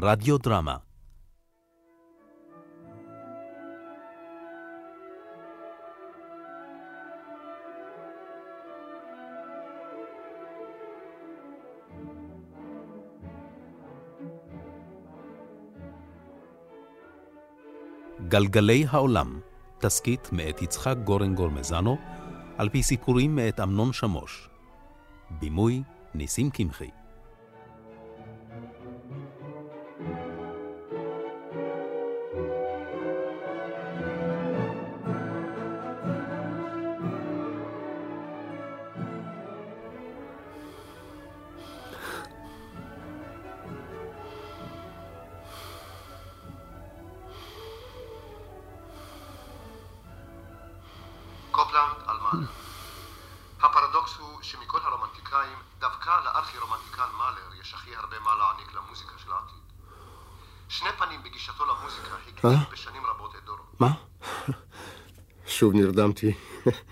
רדיו דרמה גלגלי העולם, תסכית מאת יצחק גורנגור מזנו, על פי סיפורים מאת אמנון שמוש. בימוי ניסים קמחי. נרדמתי.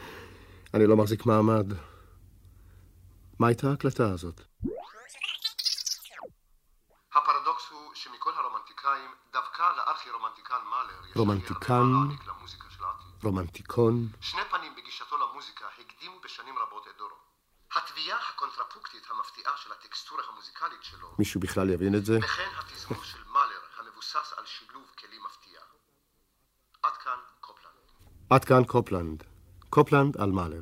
אני לא מחזיק מעמד. מה הייתה ההקלטה הזאת? הפרדוקס הוא שמכל הרומנטיקאים, דווקא לארכי-רומנטיקן מאלר רומנטיקן? רומנטיקון? שני פנים בגישתו למוזיקה הקדימו בשנים רבות את דורו. התביעה הקונטרפונקטית המפתיעה של הטקסטורה המוזיקלית שלו, מישהו בכלל יבין את זה? וכן התזמור של מאלר המבוסס על שילוב כלים מפתיע. עד כאן קופלנד. עד כאן קופלנד. קופלנד על מאלר.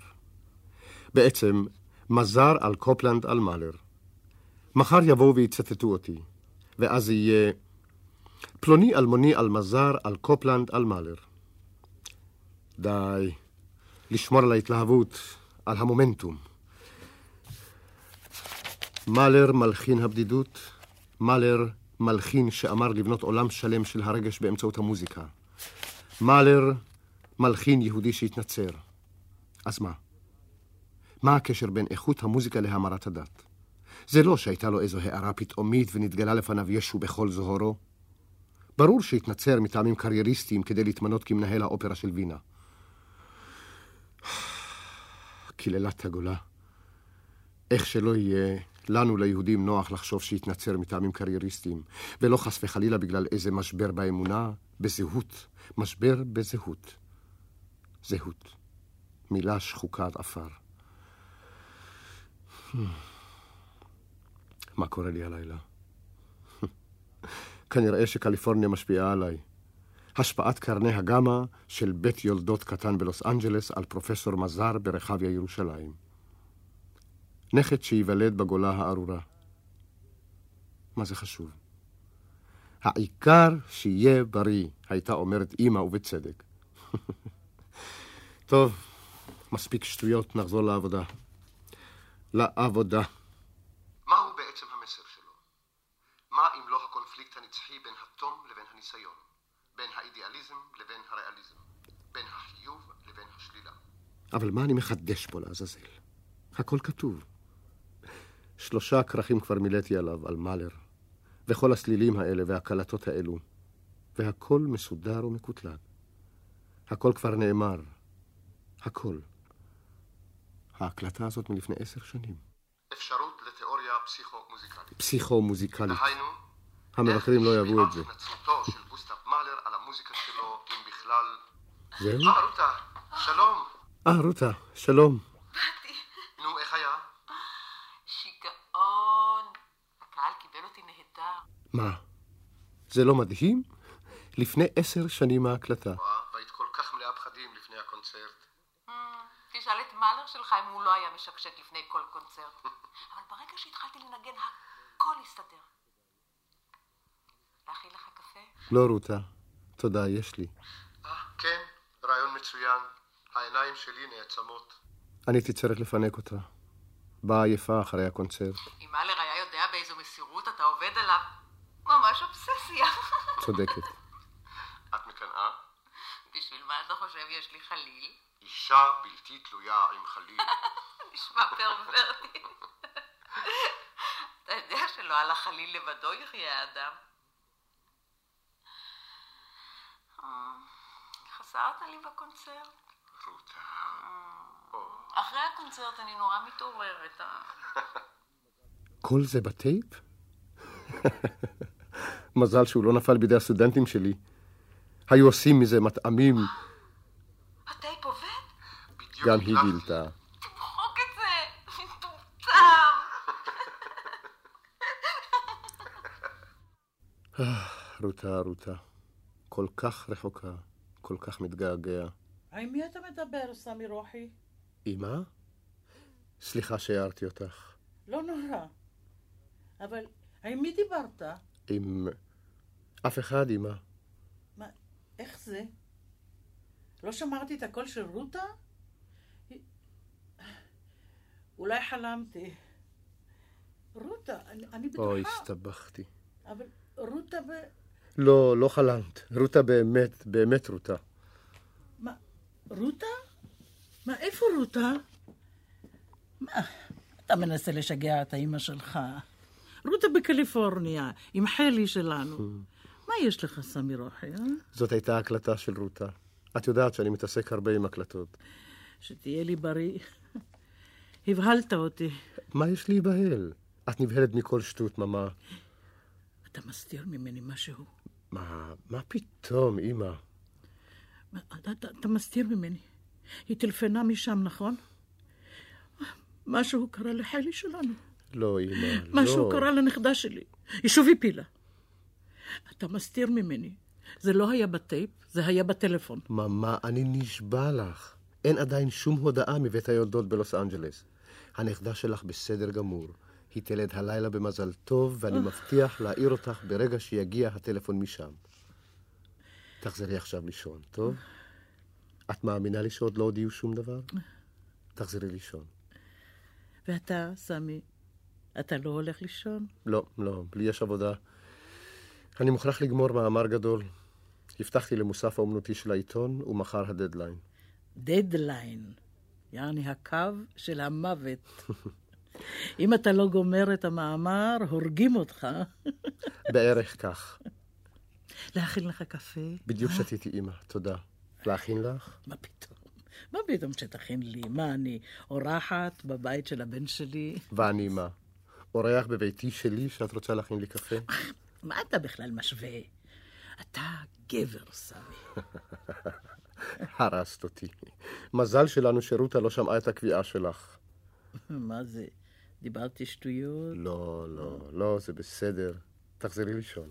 בעצם, מזר על קופלנד על מאלר. מחר יבואו ויצטטו אותי, ואז יהיה פלוני אלמוני על מזר על קופלנד על מאלר. די, לשמור על ההתלהבות, על המומנטום. מאלר מלחין הבדידות, מאלר מלחין שאמר לבנות עולם שלם של הרגש באמצעות המוזיקה. מאלר מלחין יהודי שהתנצר. אז מה? מה הקשר בין איכות המוזיקה להמרת הדת? זה לא שהייתה לו איזו הערה פתאומית ונתגלה לפניו ישו בכל זוהרו. ברור שהתנצר מטעמים קרייריסטיים כדי להתמנות כמנהל האופרה של וינה. קללת הגולה. איך שלא יהיה, לנו ליהודים נוח לחשוב שהתנצר מטעמים קרייריסטיים, ולא חס וחלילה בגלל איזה משבר באמונה, בזהות. משבר בזהות. זהות. מילה שחוקת עפר. מה קורה לי הלילה? כנראה שקליפורניה משפיעה עליי. השפעת קרני הגמא של בית יולדות קטן בלוס אנג'לס על פרופסור מזר ברחביה ירושלים. נכד שייוולד בגולה הארורה. מה זה חשוב? העיקר שיהיה בריא, הייתה אומרת אימא ובצדק. טוב, מספיק שטויות, נחזור לעבודה. לעבודה. מהו בעצם המסר שלו? מה אם לא הקונפליקט הנצחי בין התום לבין הניסיון? בין האידיאליזם לבין הריאליזם? בין החיוב לבין השלילה? אבל מה אני מחדש פה לעזאזל? הכל כתוב. שלושה כרכים כבר מילאתי עליו, על מאלר, וכל הסלילים האלה והקלטות האלו, והכל מסודר ומקוטלג. הכל כבר נאמר. הכל. ההקלטה הזאת מלפני עשר שנים. אפשרות לתיאוריה פסיכו-מוזיקלית. פסיכו-מוזיקלית. דהיינו, המבקרים לא יאהבו את זה. התנצלותו של גוסטב מאלר על המוזיקה שלו, אם בכלל... זהו? אה, רותה, שלום. אה, רותה, שלום. נו, איך היה? שיגעון. הקהל קיבל אותי נהדר. מה? זה לא מדהים? לפני עשר שנים ההקלטה. וואה, והיית כל כך מלאה פחדים לפני הקונצרט. תשאל את מאלר שלך אם הוא לא היה משקשק לפני כל קונצרט. אבל ברגע שהתחלתי לנגן, הכל הסתדר. להכין לך קפה? לא, רותה. תודה, יש לי. אה, כן, רעיון מצוין. העיניים שלי נעצמות. אני צריך לפנק אותה. באה עייפה אחרי הקונצרט. אם מאלר היה יודע באיזו מסירות אתה עובד עליו, ממש אובססיה. צודקת. את מקנאה? בשביל מה אתה חושב יש לי חליל? אישה בלתי תלויה עם חליל. נשמע פרוורטי. אתה יודע שלא על החליל לבדו יחיה האדם. אה, חסרת לי בקונצרט. רותה. אחרי הקונצרט אני נורא מתעוררת. אה. כל זה בטייפ? מזל שהוא לא נפל בידי הסטודנטים שלי. היו עושים מזה מטעמים, גם היא. גילתה. תמחוק את זה! מטומטם! רותה, רותה, כל כך רחוקה, כל כך מתגעגע. עם מי אתה מדבר, סמי רוחי? אמא? סליחה שהערתי אותך. לא נורא. אבל עם מי דיברת? עם... אף אחד, אמא. מה, איך זה? לא שמרתי את הקול של רותה? אולי חלמתי. רותה, אני, אני בטוחה. אוי, הסתבכתי. אבל רותה ב... לא, לא חלמת. רותה באמת, באמת רותה. מה, רותה? מה, איפה רותה? מה, אתה מנסה לשגע את האימא שלך. רותה בקליפורניה, עם חלי שלנו. מה יש לך, סמי רוחי, אה? זאת הייתה הקלטה של רותה. את יודעת שאני מתעסק הרבה עם הקלטות. שתהיה לי בריא. הבהלת אותי. מה יש להיבהל? את נבהלת מכל שטות, ממה. אתה מסתיר ממני משהו. מה, מה פתאום, אמא? אתה, אתה, אתה מסתיר ממני. היא טלפנה משם, נכון? משהו קרה לחלי שלנו. לא, אמא, לא. משהו קרה לנכדה שלי. היא שוב הפילה. אתה מסתיר ממני. זה לא היה בטייפ, זה היה בטלפון. ממה, אני נשבע לך. אין עדיין שום הודעה מבית היולדות בלוס אנג'לס. הנכדה שלך בסדר גמור. היא תלד הלילה במזל טוב, ואני מבטיח להעיר אותך ברגע שיגיע הטלפון משם. תחזרי עכשיו לישון, טוב? את מאמינה לי שעוד לא הודיעו שום דבר? תחזרי לישון. ואתה, סמי, אתה לא הולך לישון? לא, לא, לי יש עבודה. אני מוכרח לגמור מאמר גדול. הבטחתי למוסף האומנותי של העיתון, ומחר הדדליין. דדליין, יעני הקו של המוות. אם אתה לא גומר את המאמר, הורגים אותך. בערך כך. להכין לך קפה? בדיוק שתיתי, אמא. תודה. להכין לך? מה פתאום? מה פתאום שתכין לי? מה, אני אורחת בבית של הבן שלי? ואני מה? אורח בביתי שלי שאת רוצה להכין לי קפה? מה אתה בכלל משווה? אתה גבר, סמי. הרסת אותי. מזל שלנו שרותה לא שמעה את הקביעה שלך. מה זה? דיברתי שטויות? לא, לא, לא, זה בסדר. תחזרי לישון.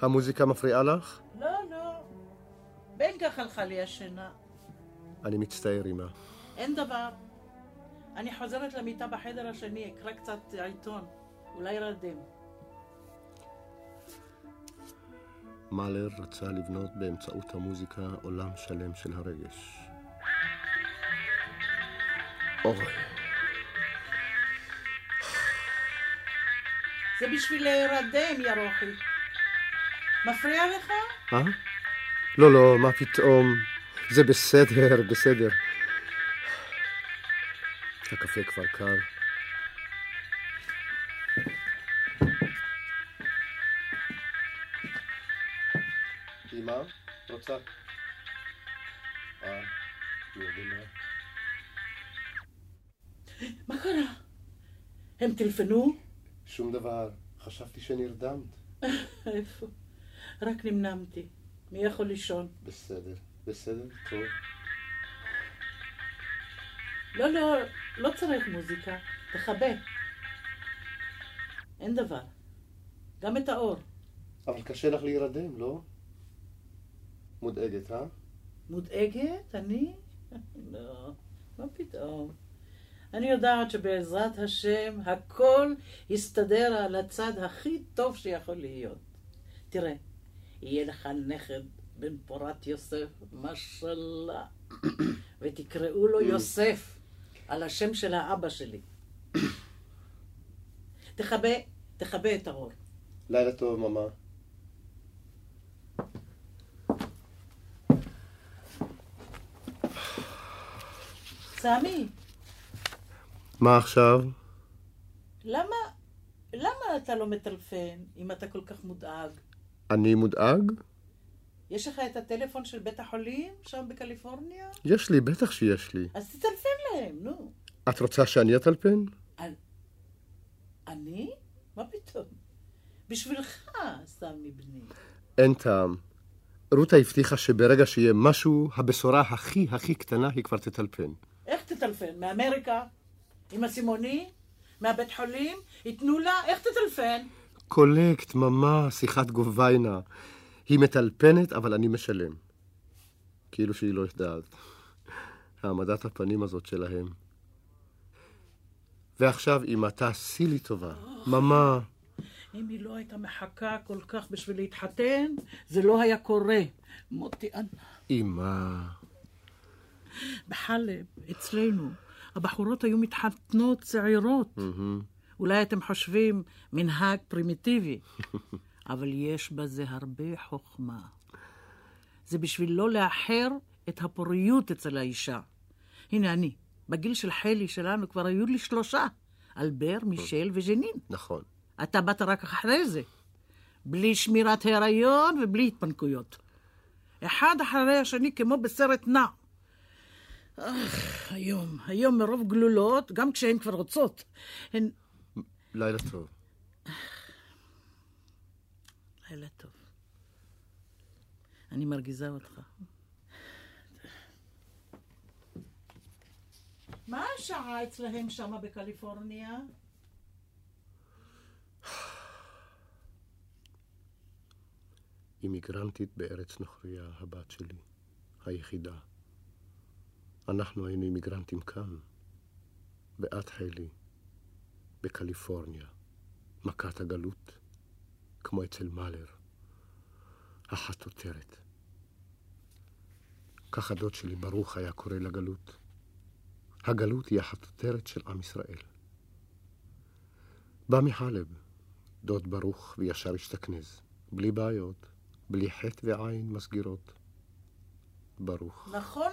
המוזיקה מפריעה לך? לא, לא. בין כך הלכה לי השינה. אני מצטער, אמא. אין דבר. אני חוזרת למיטה בחדר השני, אקרא קצת עיתון. אולי רדם. מאלר רצה לבנות באמצעות המוזיקה עולם שלם של הרגש. אוי, זה בשביל להירדם, יא רוחי. מפריע לך? אה? לא, לא, מה פתאום? זה בסדר, בסדר. הקפה כבר קר. אמא, רוצה? אה, אני יודע מה. מה קרה? הם טלפנו? שום דבר. חשבתי שנרדמת. איפה? רק נמנמתי. מי יכול לישון? בסדר, בסדר, טוב. לא, לא, לא צריך מוזיקה. תכבה. אין דבר. גם את האור. אבל קשה לך להירדם, לא? מודאגת, אה? מודאגת? אני? לא, מה פתאום. אני יודעת שבעזרת השם הכל יסתדר על הצד הכי טוב שיכול להיות. תראה, יהיה לך נכד בן פורת יוסף, משאללה, ותקראו לו יוסף, על השם של האבא שלי. תכבה, תכבה את האור. לילה טוב, ממה. סמי, מה עכשיו? למה, למה אתה לא מטלפן אם אתה כל כך מודאג? אני מודאג? יש לך את הטלפון של בית החולים שם בקליפורניה? יש לי, בטח שיש לי. אז תטלפן להם, נו. את רוצה שאני אטלפן? אני? מה פתאום? בשבילך, סמי בני. אין טעם. רותה הבטיחה שברגע שיהיה משהו, הבשורה הכי הכי קטנה היא כבר תטלפן. איך תטלפן? מאמריקה? עם הסימוני? מהבית חולים? ייתנו לה? איך תטלפן? קולקט, ממה, שיחת גוביינה. היא מטלפנת, אבל אני משלם. כאילו שהיא לא יודעת. העמדת הפנים הזאת שלהם. ועכשיו, אמא, תעשי לי טובה. ממה. אם היא לא הייתה מחכה כל כך בשביל להתחתן, זה לא היה קורה. מוטי, אנא. אמא. בחלב, אצלנו, הבחורות היו מתחתנות צעירות. אולי אתם חושבים מנהג פרימיטיבי, אבל יש בזה הרבה חוכמה. זה בשביל לא לאחר את הפוריות אצל האישה. הנה אני, בגיל של חלי שלנו כבר היו לי שלושה, אלבר, מישל וז'נין. נכון. אתה באת רק אחרי זה, בלי שמירת הריון ובלי התפנקויות. אחד אחרי השני כמו בסרט נע. אך, היום, היום מרוב גלולות, גם כשהן כבר רוצות, הן... לילה טוב. לילה טוב. אני מרגיזה אותך. מה השעה אצלהם שמה בקליפורניה? אימיגרנטית בארץ נוכריה, הבת שלי, היחידה. אנחנו היינו אימיגרנטים כאן, ואת, חלי, בקליפורניה, מכת הגלות, כמו אצל מאלר, החטוטרת. כך הדוד שלי, ברוך, היה קורא לגלות. הגלות היא החטוטרת של עם ישראל. בא מחלב, דוד ברוך, וישר השתכנז, בלי בעיות, בלי חטא ועין מסגירות. ברוך. נכון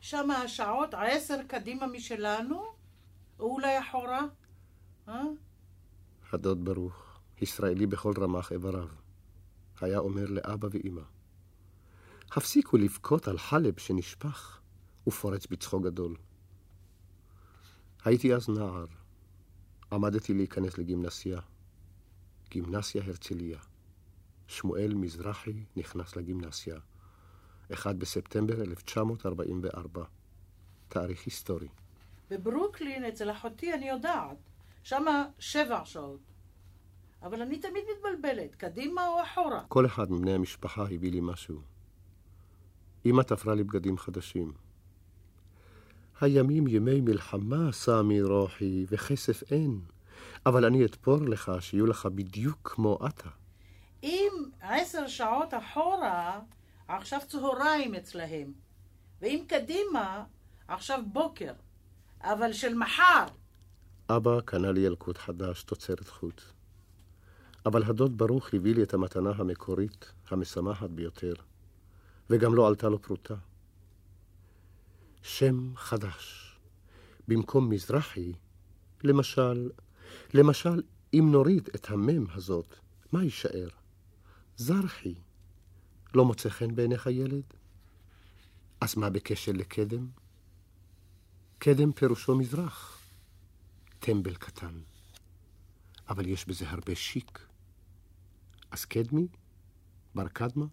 שם השעות עשר קדימה משלנו? או אולי אחורה? אה? הדוד ברוך, ישראלי בכל רמ"ח איבריו, היה אומר לאבא ואימא, הפסיקו לבכות על חלב שנשפך, ופורץ בצחוק גדול. הייתי אז נער, עמדתי להיכנס לגימנסיה, גימנסיה הרצליה. שמואל מזרחי נכנס לגימנסיה, 1 בספטמבר 1944, תאריך היסטורי. בברוקלין, אצל אחותי, אני יודעת. שמה שבע שעות. אבל אני תמיד מתבלבלת, קדימה או אחורה. כל אחד מבני המשפחה הביא לי משהו. אמא תפרה לי בגדים חדשים. הימים ימי מלחמה, סמי רוחי, וכסף אין. אבל אני אתפור לך שיהיו לך בדיוק כמו אתה. אם עשר שעות אחורה, עכשיו צהריים אצלהם. ואם קדימה, עכשיו בוקר. אבל של מחר. אבא קנה לי ילקוט חדש, תוצרת חוט. אבל הדוד ברוך הביא לי את המתנה המקורית, המשמחת ביותר, וגם לא עלתה לו פרוטה. שם חדש. במקום מזרחי, למשל, למשל, אם נוריד את המם הזאת, מה יישאר? זרחי. לא מוצא חן בעיניך ילד? אז מה בקשר לקדם? קדם פירושו מזרח. טמבל קטן. אבל יש בזה הרבה שיק. אז קדמי? בר קדמה?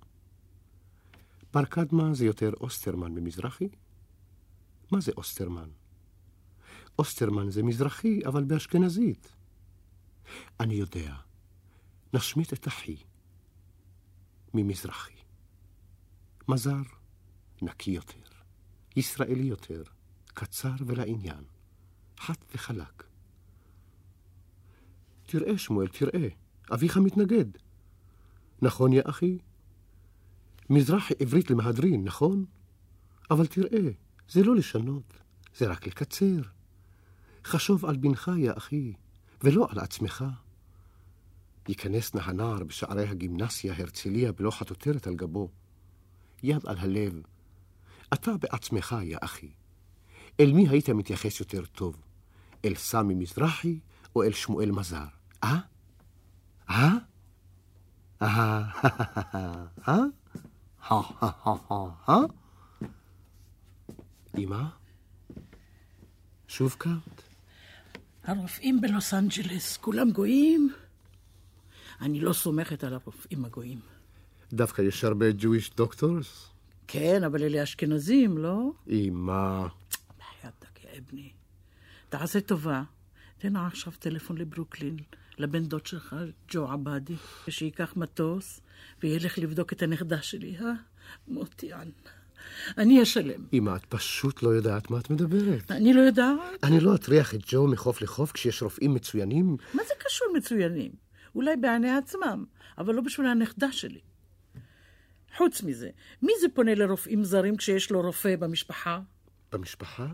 בר קדמה זה יותר אוסטרמן ממזרחי? מה זה אוסטרמן? אוסטרמן זה מזרחי, אבל באשכנזית. אני יודע. נשמיט את אחי. ממזרחי. מזר, נקי יותר, ישראלי יותר, קצר ולעניין, חד וחלק. תראה, שמואל, תראה, אביך מתנגד. נכון, יא אחי? מזרחי עברית למהדרין, נכון? אבל תראה, זה לא לשנות, זה רק לקצר. חשוב על בנך, יא אחי, ולא על עצמך. ייכנסנה הנער בשערי הגימנסיה הרצליה בלא חטוטרת על גבו. יד על הלב. אתה בעצמך, יא אחי. אל מי היית מתייחס יותר טוב? אל סמי מזרחי או אל שמואל מזר? אה? אה? אה? אה? אה? אמא? שוב קמת? הרופאים בלוס אנג'לס, כולם גויים? אני לא סומכת על הרופאים הגויים. דווקא יש הרבה Jewish doctors? כן, אבל אלה אשכנזים, לא? אמא... בחייאתק, יא אבני. תעשה טובה, תן עכשיו טלפון לברוקלין, לבן דוד שלך, ג'ו עבאדי, שייקח מטוס וילך לבדוק את הנכדה שלי, אה? מוטיאן. אני אשלם. אמא, את פשוט לא יודעת מה את מדברת. אני לא יודעת. אני לא אטריח את ג'ו מחוף לחוף כשיש רופאים מצוינים? מה זה קשור מצוינים? אולי בעיני עצמם, אבל לא בשביל הנכדה שלי. חוץ מזה, מי זה פונה לרופאים זרים כשיש לו רופא במשפחה? במשפחה?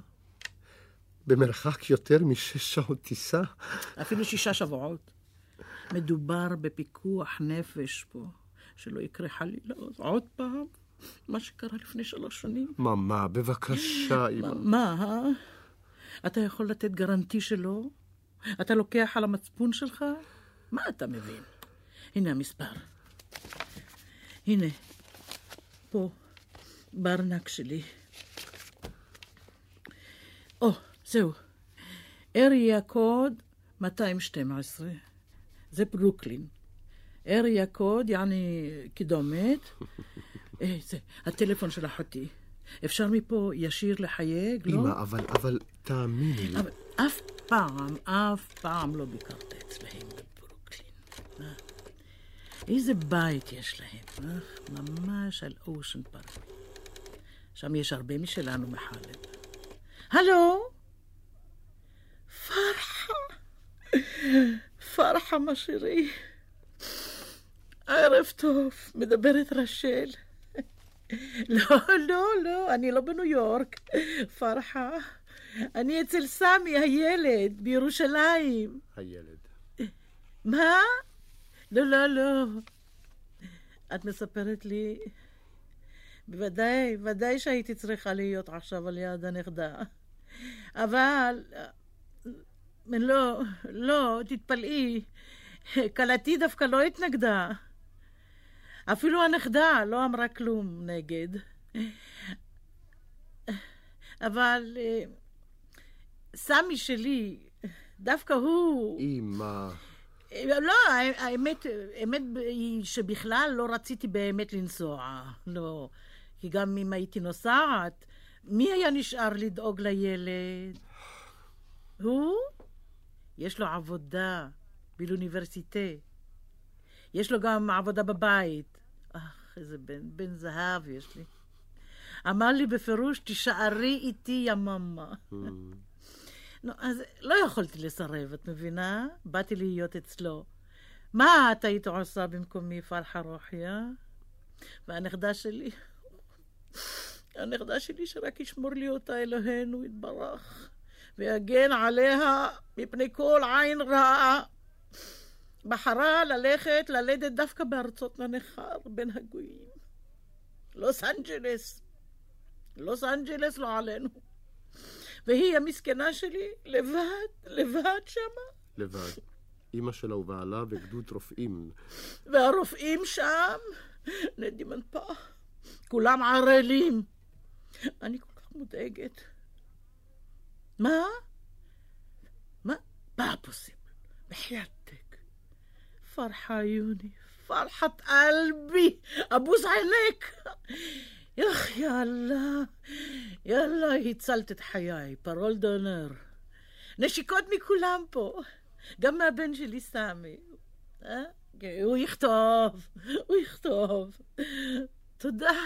במרחק יותר משש שעות טיסה? אפילו שישה שבועות. מדובר בפיקוח נפש פה, שלא יקרה חלילה עוד פעם מה שקרה לפני שלוש שנים. ממה, בבקשה, אמא. מה, אה? אתה יכול לתת גרנטי שלא? אתה לוקח על המצפון שלך? מה אתה מבין? הנה המספר. הנה, פה, בארנק שלי. או, זהו. אריה קוד 212. זה ברוקלין. אריה קוד, יעני קידומת. אה, זה הטלפון של אחותי. אפשר מפה ישיר לחייג, לא? אמא, אבל, אבל תאמיני לי. אבל אף פעם, אף פעם לא ביקרת אצלהם בברוקלין. אה? איזה בית יש להם, אה? ממש על אושן פארק. שם יש הרבה משלנו מחלב. הלו? פרחה. פרחה משירי. ערב טוב, מדברת רשל. לא, לא, לא, אני לא בניו יורק. פרחה, אני אצל סמי, הילד, בירושלים. הילד. מה? לא, לא, לא. את מספרת לי... בוודאי, ודאי שהייתי צריכה להיות עכשיו על יד הנכדה. אבל... לא, לא, תתפלאי. כלתי דווקא לא התנגדה. אפילו הנכדה לא אמרה כלום נגד. אבל אה, סמי שלי, דווקא הוא... אמא. לא, האמת, האמת היא שבכלל לא רציתי באמת לנסוע. לא. כי גם אם הייתי נוסעת, מי היה נשאר לדאוג לילד? הוא? יש לו עבודה באוניברסיטה. יש לו גם עבודה בבית. אך, איזה בן, בן זהב יש לי. אמר לי בפירוש, תישארי איתי יממה. נו, אז לא יכולתי לסרב, את מבינה? באתי להיות אצלו. מה את היית עושה במקומי, פרחה רוחיה? והנכדה שלי? הנכדה שלי שרק ישמור לי אותה אלוהינו יתברך, ויגן עליה מפני כל עין רעה. בחרה ללכת ללדת דווקא בארצות הנכר בין הגויים. לוס אנג'לס. לוס אנג'לס לא עלינו. והיא המסכנה שלי, לבד, לבד שמה. לבד. אימא שלה ובעלה בגדוד רופאים. והרופאים שם, נדימנפה, כולם ערלים. אני כל כך מודאגת. מה? מה? מה פוסיבל? בחייאתק. פרחה יוני, פרחת אלבי, אבוס עינק. יח, יאללה, יאללה, הצלת את חיי, פרול דונר. נשיקות מכולם פה, גם מהבן שלי סמי. אה? הוא יכתוב, הוא יכתוב. תודה,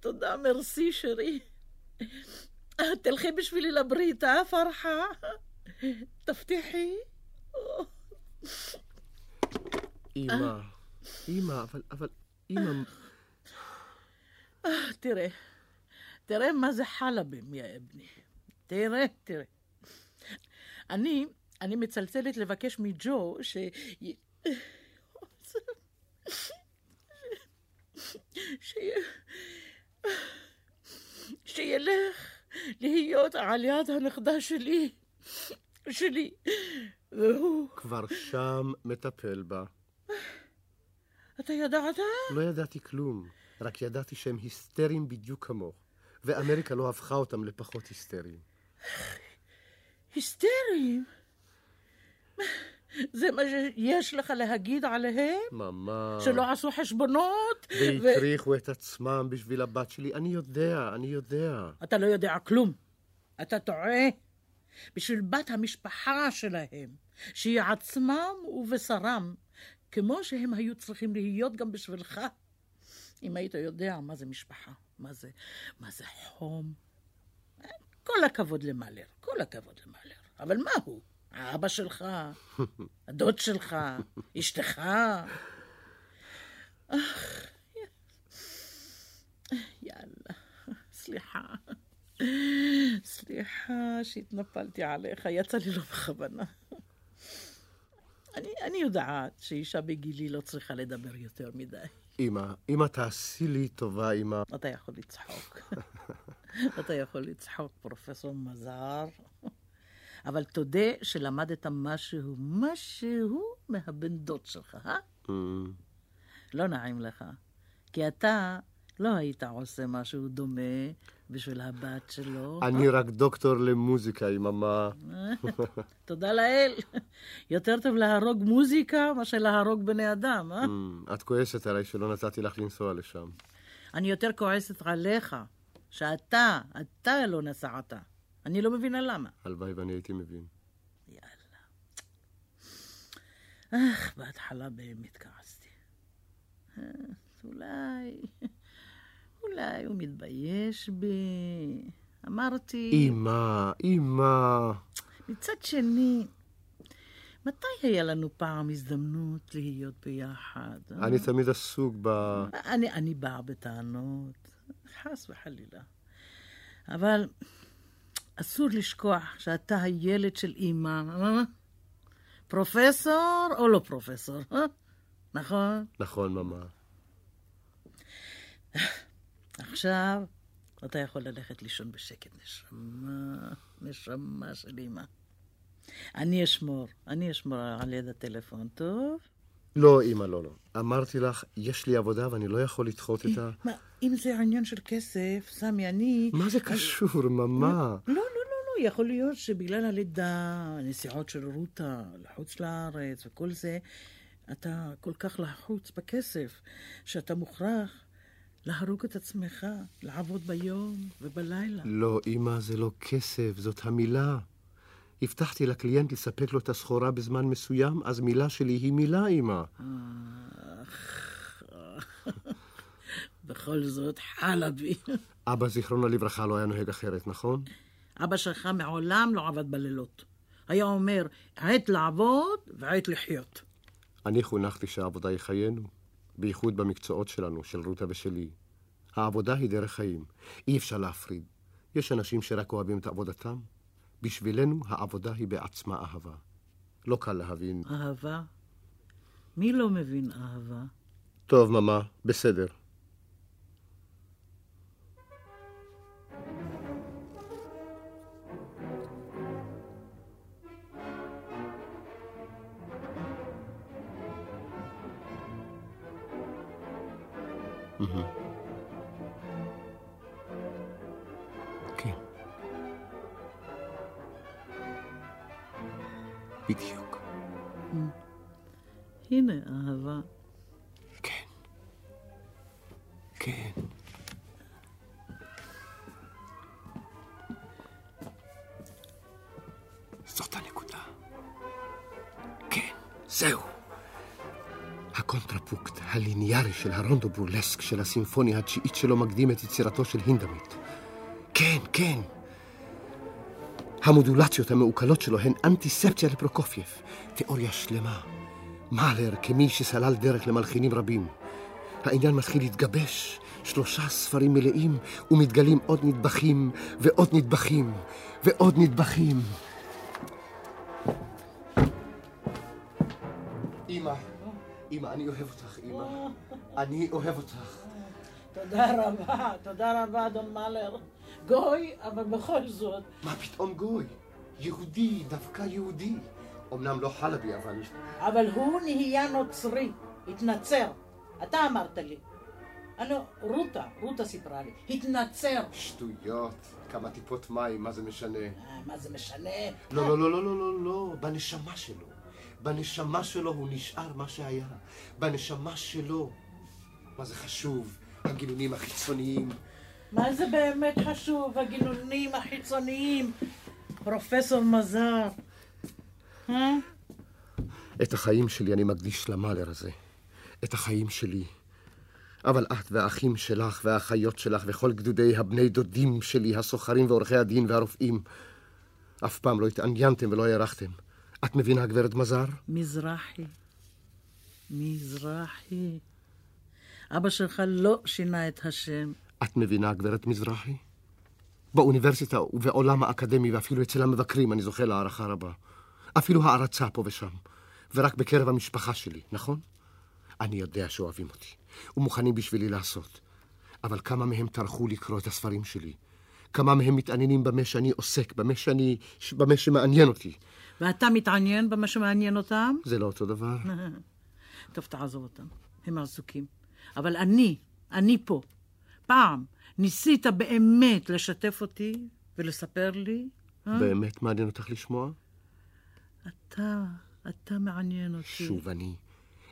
תודה, מרסי שרי. תלכי בשבילי לברית, אה, פרחה? תבטיחי. אמא, אמא, אבל, אבל, אמא... תראה, תראה מה זה חלבים, יא אבני. תראה, תראה. אני, אני מצלצלת לבקש מג'ו ש... ש... שילך להיות על יד הנכדה שלי, שלי, והוא... כבר שם מטפל בה. אתה ידעת? לא ידעתי כלום. רק ידעתי שהם היסטריים בדיוק כמוך, ואמריקה לא הפכה אותם לפחות היסטריים. היסטריים? זה מה שיש לך להגיד עליהם? ממש. שלא עשו חשבונות? והטריחו את עצמם בשביל הבת שלי. אני יודע, אני יודע. אתה לא יודע כלום. אתה טועה. בשביל בת המשפחה שלהם, שהיא עצמם ובשרם, כמו שהם היו צריכים להיות גם בשבילך. אם היית יודע מה זה משפחה, מה זה, מה זה חום. כל הכבוד למאלר, כל הכבוד למאלר. אבל מה הוא? האבא שלך, הדוד שלך, אשתך. אך, יאללה, סליחה. סליחה שהתנפלתי עליך, יצא לי לא בכוונה. אני, אני יודעת שאישה בגילי לא צריכה לדבר יותר מדי. אמא, אמא, תעשי לי טובה, אמא. אתה יכול לצחוק. אתה יכול לצחוק, פרופסור מזר. אבל תודה שלמדת משהו, משהו מהבן דוד שלך, אה? Mm. לא נעים לך. כי אתה לא היית עושה משהו דומה בשביל הבת שלו. אני רק דוקטור למוזיקה, אמא. תודה לאל. יותר טוב להרוג מוזיקה מאשר להרוג בני אדם, אה? Mm, את כועסת עליי שלא נתתי לך לנסוע לשם. אני יותר כועסת עליך, שאתה, אתה לא נסעת. אני לא מבינה למה. הלוואי ואני הייתי מבין. יאללה. אך, בהתחלה באמת כעסתי. אה, אולי... אולי הוא מתבייש בי. אמרתי... אמא, אמא. מצד שני, מתי היה לנו פעם הזדמנות להיות ביחד? אה? אני תמיד עסוק ב... אני, אני באה בטענות, חס וחלילה. אבל אסור לשכוח שאתה הילד של אימא, אה? פרופסור או לא פרופסור, אה? נכון? נכון, ממש. עכשיו אתה יכול ללכת לישון בשקט, נשמה, נשמה של אימא. אני אשמור, אני אשמור על יד הטלפון, טוב? לא, אמא, לא, לא. אמרתי לך, יש לי עבודה ואני לא יכול לדחות את ה... מה, אם זה עניין של כסף, סמי, אני... מה זה קשור, ממא? לא, לא, לא, לא, יכול להיות שבגלל הלידה, הנסיעות של רותה לחוץ לארץ וכל זה, אתה כל כך לחוץ בכסף, שאתה מוכרח להרוג את עצמך, לעבוד ביום ובלילה. לא, אמא, זה לא כסף, זאת המילה. הבטחתי לקליינט לספק לו את הסחורה בזמן מסוים, אז מילה שלי היא מילה, אמא. בכל זאת, חלבי. אבא, זיכרונו לברכה, לא היה נוהג אחרת, נכון? אבא שלך מעולם לא עבד בלילות. היה אומר, עת לעבוד ועת לחיות. אני חונכתי שהעבודה היא חיינו, בייחוד במקצועות שלנו, של רותה ושלי. העבודה היא דרך חיים, אי אפשר להפריד. יש אנשים שרק אוהבים את עבודתם. בשבילנו העבודה היא בעצמה אהבה. לא קל להבין. אהבה? מי לא מבין אהבה? טוב, ממא, בסדר. כן. בדיוק. הנה אהבה. כן. כן. זאת הנקודה. כן, זהו. הקונטרפונקט הליניארי של הרונדו בורלסק של הסימפוניה התשיעית שלו מקדים את יצירתו של הינדמית. כן, כן. המודולציות המעוקלות שלו הן אנטיספציה לפרוקופייב. תיאוריה שלמה. מאלר כמי שסלל דרך למלחינים רבים. העניין מתחיל להתגבש, שלושה ספרים מלאים, ומתגלים עוד נדבכים, ועוד נדבכים, ועוד נדבכים. אמא, אמא, אני אוהב אותך, אמא. אני אוהב אותך. תודה רבה, תודה רבה, אדון מלר. גוי, אבל בכל זאת. מה פתאום גוי? יהודי, דווקא יהודי. אמנם לא חלבי, אבל... אבל הוא נהיה נוצרי, התנצר. אתה אמרת לי. אני, רותה, רותה סיפרה לי, התנצר. שטויות, כמה טיפות מים, מה זה משנה? אה, מה זה משנה? לא, לא, לא, לא, לא, לא, לא, בנשמה שלו. בנשמה שלו הוא נשאר מה שהיה. בנשמה שלו. מה זה חשוב? הגינונים החיצוניים. מה זה באמת חשוב, הגינונים החיצוניים? פרופסור מזר. אה? את החיים שלי אני מקדיש למאלר הזה. את החיים שלי. אבל את והאחים שלך והאחיות שלך וכל גדודי הבני דודים שלי, הסוחרים ועורכי הדין והרופאים, אף פעם לא התעניינתם ולא הערכתם. את מבינה, גברת מזר? מזרחי. מזרחי. אבא שלך לא שינה את השם. את מבינה, גברת מזרחי? באוניברסיטה ובעולם האקדמי ואפילו אצל המבקרים אני זוכה להערכה רבה. אפילו הערצה פה ושם. ורק בקרב המשפחה שלי, נכון? אני יודע שאוהבים אותי, ומוכנים בשבילי לעשות. אבל כמה מהם טרחו לקרוא את הספרים שלי? כמה מהם מתעניינים במה שאני עוסק, במה, שאני, במה שמעניין אותי? ואתה מתעניין במה שמעניין אותם? זה לא אותו דבר. טוב, תעזוב אותם. הם עסוקים. אבל אני, אני פה. פעם ניסית באמת לשתף אותי ולספר לי? אה? באמת מעניין אותך לשמוע? אתה, אתה מעניין אותי. שוב אני.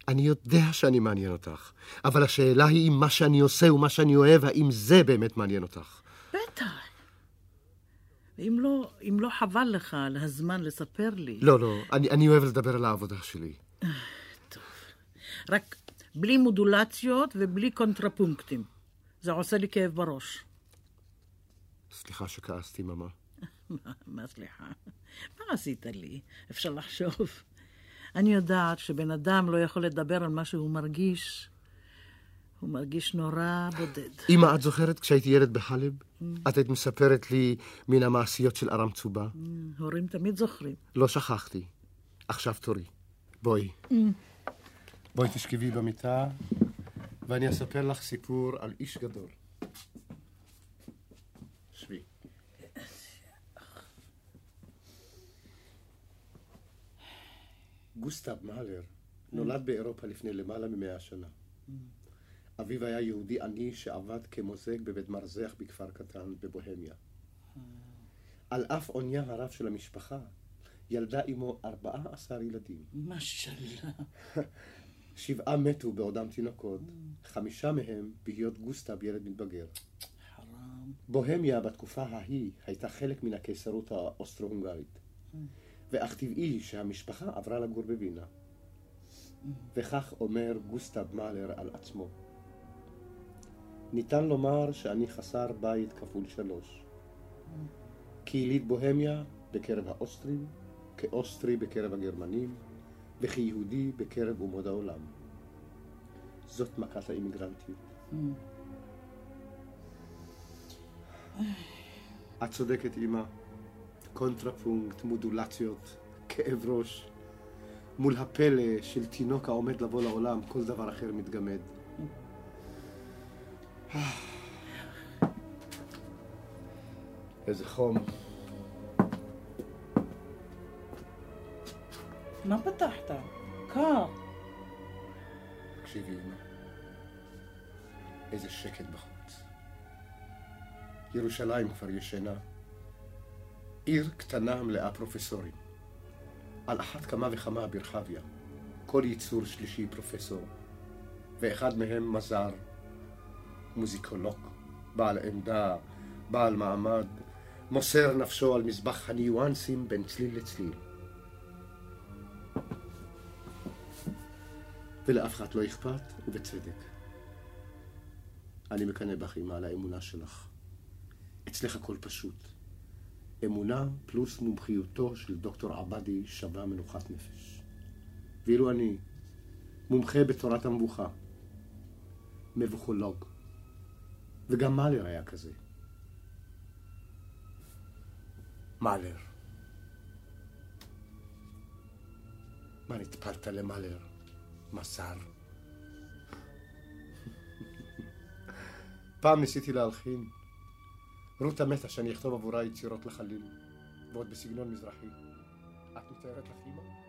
אני יודע שאני מעניין אותך, אבל השאלה היא אם מה שאני עושה ומה שאני אוהב, האם זה באמת מעניין אותך. בטח. אם לא, אם לא חבל לך על הזמן לספר לי. לא, לא, אני, אני אוהב לדבר על העבודה שלי. רק בלי מודולציות ובלי קונטרפונקטים. זה עושה לי כאב בראש. סליחה שכעסתי, ממה. מה, סליחה? מה עשית לי? אפשר לחשוב. אני יודעת שבן אדם לא יכול לדבר על מה שהוא מרגיש. הוא מרגיש נורא בודד. אמא, את זוכרת כשהייתי ילד בחלב? את היית מספרת לי מן המעשיות של ארם צובה? הורים תמיד זוכרים. לא שכחתי. עכשיו תורי. בואי. בואי תשכבי במיטה, ואני אספר לך סיפור על איש גדול. שבי. גוסטב מאלר נולד באירופה לפני למעלה ממאה שנה. אביו היה יהודי עני שעבד כמוזג בבית מרזח בכפר קטן בבוהמיה. על אף עונייה הרב של המשפחה, ילדה עמו 14 ילדים. משלה. שבעה מתו בעודם תינוקות, חמישה מהם בהיות גוסטב ילד מתבגר. חרם. בוהמיה בתקופה ההיא הייתה חלק מן הקיסרות האוסטרו-הונגרית, ואך טבעי שהמשפחה עברה לגור בווינה. וכך אומר גוסטב מאלר על עצמו: ניתן לומר שאני חסר בית כפול שלוש. כיליד בוהמיה בקרב האוסטרים, כאוסטרי בקרב הגרמנים, וכיהודי בקרב אומות העולם. זאת מכת האימיגרנטיות. את צודקת, אמא. קונטרפונקט, מודולציות, כאב ראש. מול הפלא של תינוק העומד לבוא לעולם, כל דבר אחר מתגמד. איזה חום. מה פתחת? קר. תקשיבי, אמא. איזה שקט בחוץ. ירושלים כבר ישנה. עיר קטנה מלאה פרופסורים. על אחת כמה וכמה ברחביה. כל יצור שלישי פרופסור. ואחד מהם מזר, מוזיקולוג, בעל עמדה, בעל מעמד, מוסר נפשו על מזבח הניואנסים בין צליל לצליל. ולאף אחד לא אכפת, ובצדק. אני מקנא בך, אמא, על האמונה שלך. אצלך הכל פשוט. אמונה פלוס מומחיותו של דוקטור עבדי שווה מנוחת נפש. ואילו אני, מומחה בתורת המבוכה, מבוכולוג, וגם מאלר היה כזה. מאלר. מה נטפלת למאלר? מסר. פעם ניסיתי להלחין. רותה מתה שאני אכתוב עבורה יצירות לחליל, ועוד בסגנון מזרחי. את מתארת לך אימא?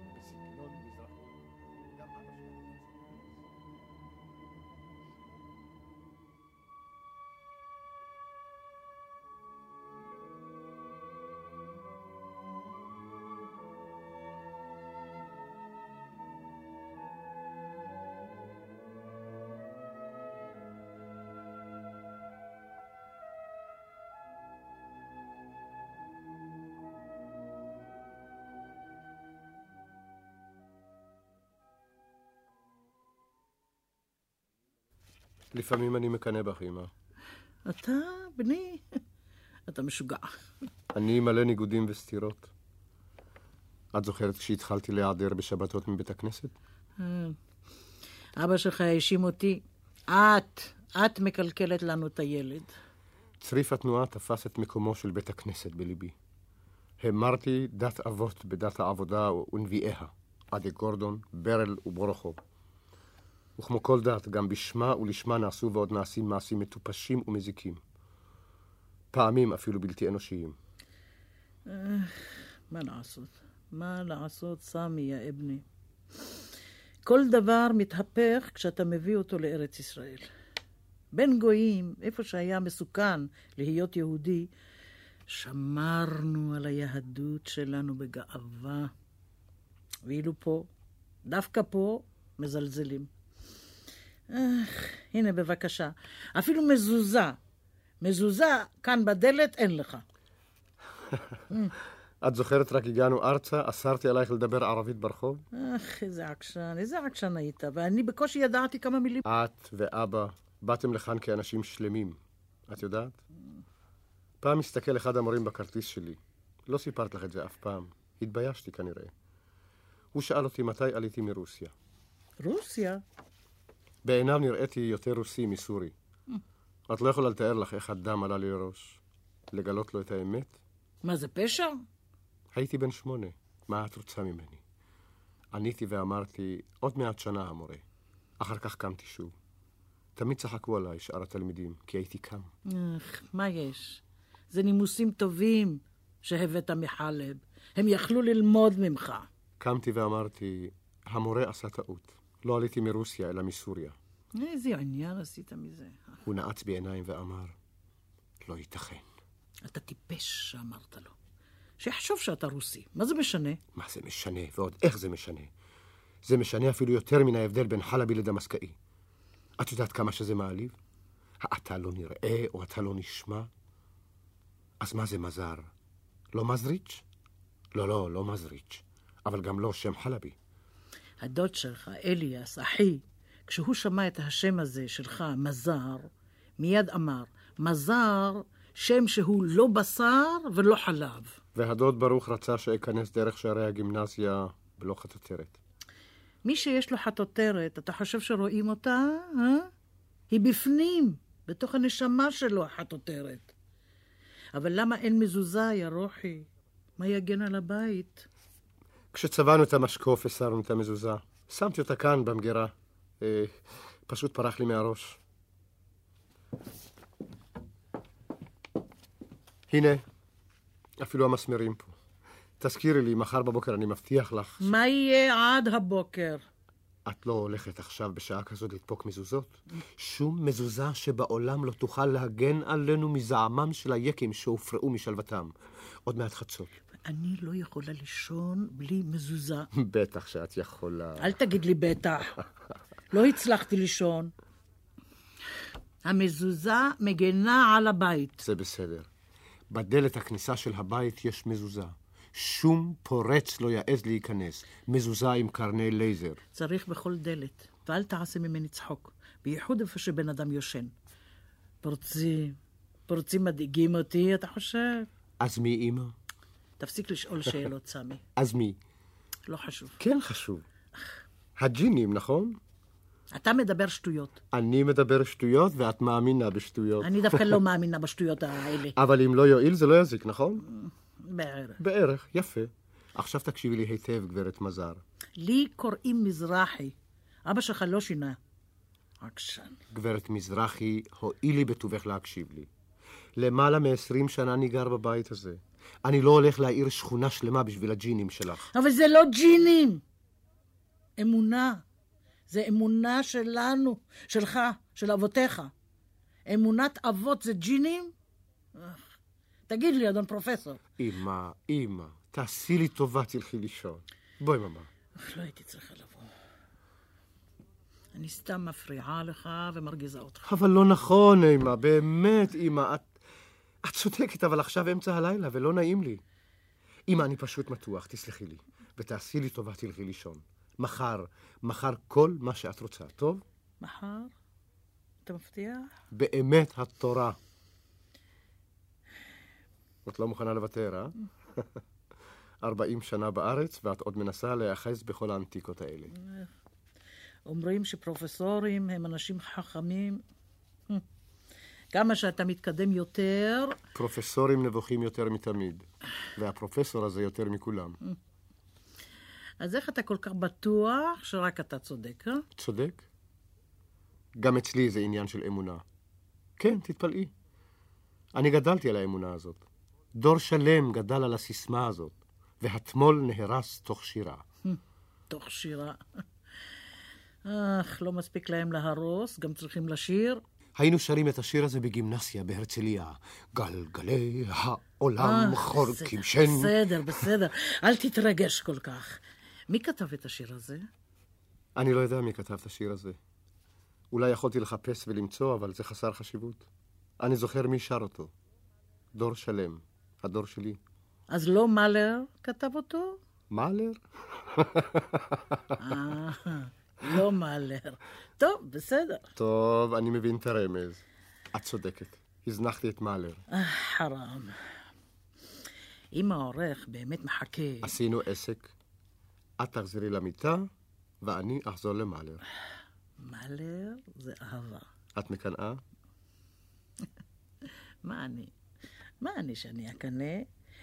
לפעמים אני מקנא בך, אמא. אתה, בני, אתה משוגע. אני מלא ניגודים וסתירות. את זוכרת כשהתחלתי להיעדר בשבתות מבית הכנסת? אבא שלך האשים אותי. את, את מקלקלת לנו את הילד. צריף התנועה תפס את מקומו של בית הכנסת בליבי. המרתי דת אבות בדת העבודה ונביאיה, עדי גורדון, ברל וברוכוב. וכמו כל דת, גם בשמה ולשמה נעשו ועוד נעשים מעשים מטופשים ומזיקים. פעמים אפילו בלתי אנושיים. מה לעשות? מה לעשות, סמי, יא אבני? כל דבר מתהפך כשאתה מביא אותו לארץ ישראל. בין גויים, איפה שהיה מסוכן להיות יהודי, שמרנו על היהדות שלנו בגאווה. ואילו פה, דווקא פה, מזלזלים. אך, הנה בבקשה, אפילו מזוזה. מזוזה כאן בדלת אין לך. את זוכרת רק הגענו ארצה, אסרתי עלייך לדבר ערבית ברחוב? אך, איזה עקשן, איזה עקשן היית, ואני בקושי ידעתי כמה מילים. את ואבא באתם לכאן כאנשים שלמים, את יודעת? פעם הסתכל אחד המורים בכרטיס שלי. לא סיפרת לך את זה אף פעם. התביישתי כנראה. הוא שאל אותי מתי עליתי מרוסיה. רוסיה? בעיניו נראיתי יותר רוסי מסורי. את לא יכולה לתאר לך איך הדם עלה לי לראש. לגלות לו את האמת? מה זה פשע? הייתי בן שמונה. מה את רוצה ממני? עניתי ואמרתי, עוד מעט שנה המורה. אחר כך קמתי שוב. תמיד צחקו עליי, שאר התלמידים, כי הייתי קם. אך, מה יש? זה נימוסים טובים שהבאת מחלב. הם יכלו ללמוד ממך. קמתי ואמרתי, המורה עשה טעות. לא עליתי מרוסיה, אלא מסוריה. איזה עניין עשית מזה? הוא נעץ בעיניים ואמר, לא ייתכן. אתה טיפש, אמרת לו. שיחשוב שאתה רוסי. מה זה משנה? מה זה משנה, ועוד איך זה משנה. זה משנה אפילו יותר מן ההבדל בין חלבי לדמסקאי. את יודעת כמה שזה מעליב? אתה לא נראה או אתה לא נשמע? אז מה זה מזר? לא מזריץ'? לא, לא, לא מזריץ', אבל גם לא שם חלבי. הדוד שלך, אליאס, אחי, כשהוא שמע את השם הזה שלך, מזר, מיד אמר, מזר, שם שהוא לא בשר ולא חלב. והדוד ברוך רצה שאכנס דרך שערי הגימנסיה בלא חטוטרת. מי שיש לו חטוטרת, אתה חושב שרואים אותה? אה? היא בפנים, בתוך הנשמה שלו, החטוטרת. אבל למה אין מזוזה, יא רוחי? מה יגן על הבית? כשצבענו את המשקוף הסרנו את המזוזה. שמתי אותה כאן במגירה. אה, פשוט פרח לי מהראש. הנה, אפילו המסמרים פה. תזכירי לי, מחר בבוקר אני מבטיח לך... מה יהיה עד הבוקר? את לא הולכת עכשיו בשעה כזאת לדפוק מזוזות? שום מזוזה שבעולם לא תוכל להגן עלינו מזעמם של היקים שהופרעו משלוותם. עוד מעט חצות. אני לא יכולה לישון בלי מזוזה. בטח שאת יכולה. אל תגיד לי בטח. לא הצלחתי לישון. המזוזה מגנה על הבית. זה בסדר. בדלת הכניסה של הבית יש מזוזה. שום פורץ לא יעז להיכנס. מזוזה עם קרני לייזר. צריך בכל דלת, ואל תעשה ממני צחוק, בייחוד איפה שבן אדם יושן. פורצים, פורצים מדאיגים אותי, אתה חושב? אז מי אימא? תפסיק לשאול שאלות, סמי. אז מי? לא חשוב. כן חשוב. הג'ינים, נכון? אתה מדבר שטויות. אני מדבר שטויות ואת מאמינה בשטויות. אני דווקא לא מאמינה בשטויות האלה. אבל אם לא יועיל זה לא יזיק, נכון? בערך. בערך, יפה. עכשיו תקשיבי לי היטב, גברת מזר. לי קוראים מזרחי. אבא שלך לא שינה. עקשן. גברת מזרחי, הואילי בטובך להקשיב לי. למעלה מ-20 שנה אני גר בבית הזה. אני לא הולך להעיר שכונה שלמה בשביל הג'ינים שלך. אבל זה לא ג'ינים. אמונה. זה אמונה שלנו, שלך, של אבותיך. אמונת אבות זה ג'ינים? תגיד לי, אדון פרופסור. אמא, אמא, תעשי לי טובה, תלכי לישון. בואי, ממא. לא הייתי צריכה לבוא. אני סתם מפריעה לך ומרגיזה אותך. אבל לא נכון, אמא, באמת, אמא, את, את צודקת, אבל עכשיו אמצע הלילה ולא נעים לי. אמא, אני פשוט מתוח, תסלחי לי, ותעשי לי טובה, תלכי לישון. מחר, מחר כל מה שאת רוצה, טוב? מחר? אתה מבטיח? באמת התורה. את לא מוכנה לוותר, אה? 40 שנה בארץ, ואת עוד מנסה להיאחז בכל האנטיקות האלה. אומרים שפרופסורים הם אנשים חכמים. כמה שאתה מתקדם יותר, פרופסורים נבוכים יותר מתמיד, והפרופסור הזה יותר מכולם. אז איך אתה כל כך בטוח שרק אתה צודק, אה? צודק? גם אצלי זה עניין של אמונה. כן, תתפלאי. אני גדלתי על האמונה הזאת. דור שלם גדל על הסיסמה הזאת, והתמול נהרס תוך שירה. תוך שירה. אך, לא מספיק להם להרוס, גם צריכים לשיר. היינו שרים את השיר הזה בגימנסיה בהרצליה. גלגלי העולם אה, חורקים שן. בסדר, בסדר. אל תתרגש כל כך. מי כתב את השיר הזה? אני לא יודע מי כתב את השיר הזה. אולי יכולתי לחפש ולמצוא, אבל זה חסר חשיבות. אני זוכר מי שר אותו. דור שלם. הדור שלי. אז לא מאלר כתב אותו? מאלר? לא מאלר. טוב, בסדר. טוב, אני מבין את הרמז. את צודקת. הזנחתי את מאלר. אה, חרם. אם העורך באמת מחכה... עשינו עסק. את תחזרי למיטה, ואני אחזור למאלר. מאלר זה אהבה. את מקנאה? מה אני? מה אני שאני אקנא?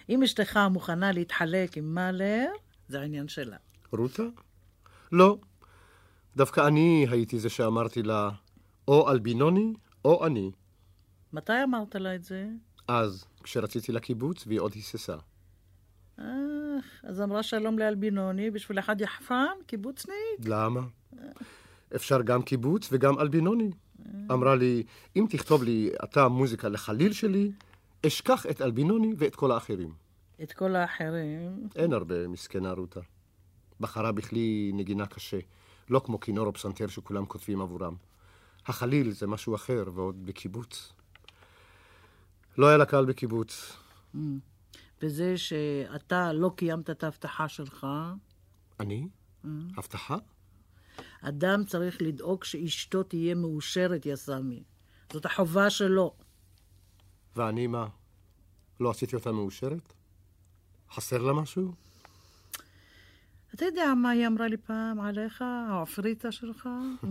אם אשתך מוכנה להתחלק עם מאלר, זה העניין שלה. רותה? לא. דווקא אני הייתי זה שאמרתי לה, או אלבינוני או אני. מתי אמרת לה את זה? אז, כשרציתי לקיבוץ, והיא עוד היססה. אה, אז אמרה שלום לאלבינוני בשביל אחד יחפן, קיבוצניק. למה? אפשר גם קיבוץ וגם אלבינוני. אמרה לי, אם תכתוב לי אתה מוזיקה לחליל שלי, אשכח את אלבינוני ואת כל האחרים. את כל האחרים. אין הרבה, מסכנה רותה. בחרה בכלי נגינה קשה, לא כמו כינור או פסנתר שכולם כותבים עבורם. החליל זה משהו אחר, ועוד בקיבוץ. לא היה לה קל בקיבוץ. וזה שאתה לא קיימת את ההבטחה שלך, אני? הבטחה? אדם צריך לדאוג שאשתו תהיה מאושרת, יסמי. זאת החובה שלו. ואני מה? לא עשיתי אותה מאושרת? חסר לה משהו? אתה יודע מה היא אמרה לי פעם עליך, העפריתה שלך? אה?